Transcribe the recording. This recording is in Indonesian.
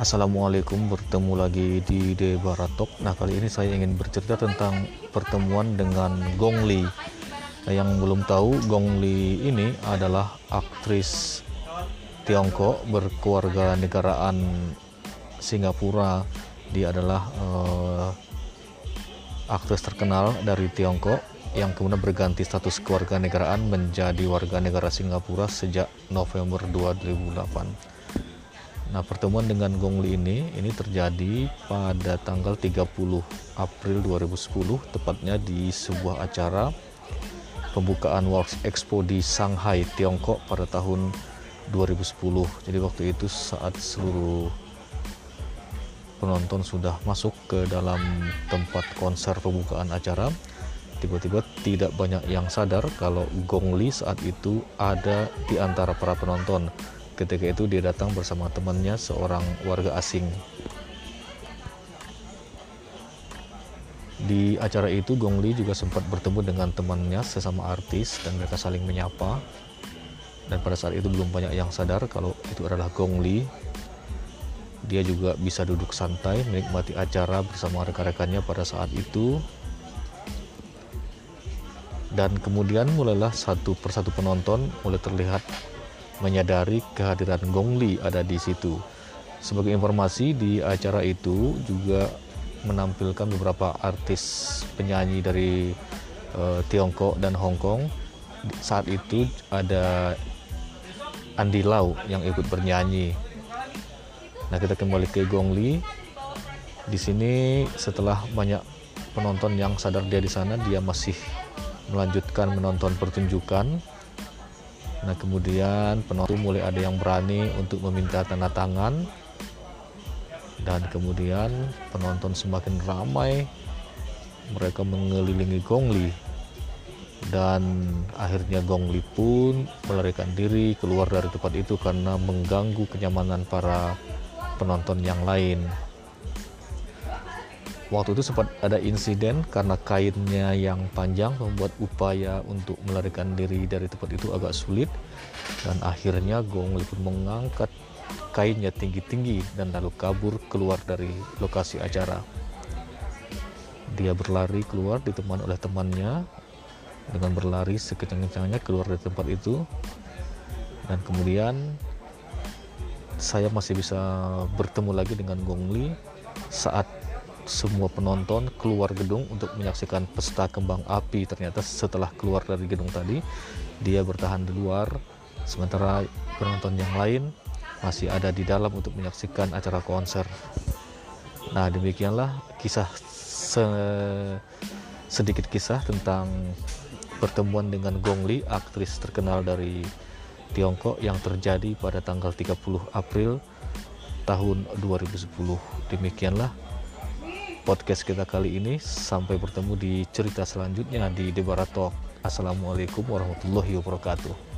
Assalamualaikum, bertemu lagi di De Baratok. Nah, kali ini saya ingin bercerita tentang pertemuan dengan Gong Li. Nah, yang belum tahu, Gong Li ini adalah aktris Tiongkok berkeluarga negaraan Singapura. Dia adalah uh, aktris terkenal dari Tiongkok yang kemudian berganti status keluarga negaraan menjadi warga negara Singapura sejak November 2008. Nah, pertemuan dengan Gong Li ini ini terjadi pada tanggal 30 April 2010 tepatnya di sebuah acara pembukaan World Expo di Shanghai, Tiongkok pada tahun 2010. Jadi waktu itu saat seluruh penonton sudah masuk ke dalam tempat konser pembukaan acara, tiba-tiba tidak banyak yang sadar kalau Gong Li saat itu ada di antara para penonton Ketika itu dia datang bersama temannya seorang warga asing. Di acara itu Gong Li juga sempat bertemu dengan temannya sesama artis dan mereka saling menyapa. Dan pada saat itu belum banyak yang sadar kalau itu adalah Gong Li. Dia juga bisa duduk santai menikmati acara bersama rekan-rekannya pada saat itu. Dan kemudian mulailah satu persatu penonton mulai terlihat menyadari kehadiran Gong Li ada di situ. Sebagai informasi di acara itu juga menampilkan beberapa artis penyanyi dari uh, Tiongkok dan Hong Kong. Saat itu ada Andy Lau yang ikut bernyanyi. Nah, kita kembali ke Gong Li. Di sini setelah banyak penonton yang sadar dia di sana, dia masih melanjutkan menonton pertunjukan Nah kemudian penonton mulai ada yang berani untuk meminta tanda tangan dan kemudian penonton semakin ramai mereka mengelilingi Gongli dan akhirnya Gongli pun melarikan diri keluar dari tempat itu karena mengganggu kenyamanan para penonton yang lain. Waktu itu sempat ada insiden karena kainnya yang panjang membuat upaya untuk melarikan diri dari tempat itu agak sulit. Dan akhirnya Gong Li pun mengangkat kainnya tinggi-tinggi dan lalu kabur keluar dari lokasi acara. Dia berlari keluar ditemani oleh temannya. Dengan berlari sekencang-kencangnya keluar dari tempat itu. Dan kemudian saya masih bisa bertemu lagi dengan Gong Li saat semua penonton keluar gedung untuk menyaksikan pesta kembang api. Ternyata setelah keluar dari gedung tadi, dia bertahan di luar, sementara penonton yang lain masih ada di dalam untuk menyaksikan acara konser. Nah, demikianlah kisah se sedikit kisah tentang pertemuan dengan Gong Li, aktris terkenal dari Tiongkok yang terjadi pada tanggal 30 April tahun 2010. Demikianlah podcast kita kali ini. Sampai bertemu di cerita selanjutnya di Debaratok. Assalamualaikum warahmatullahi wabarakatuh.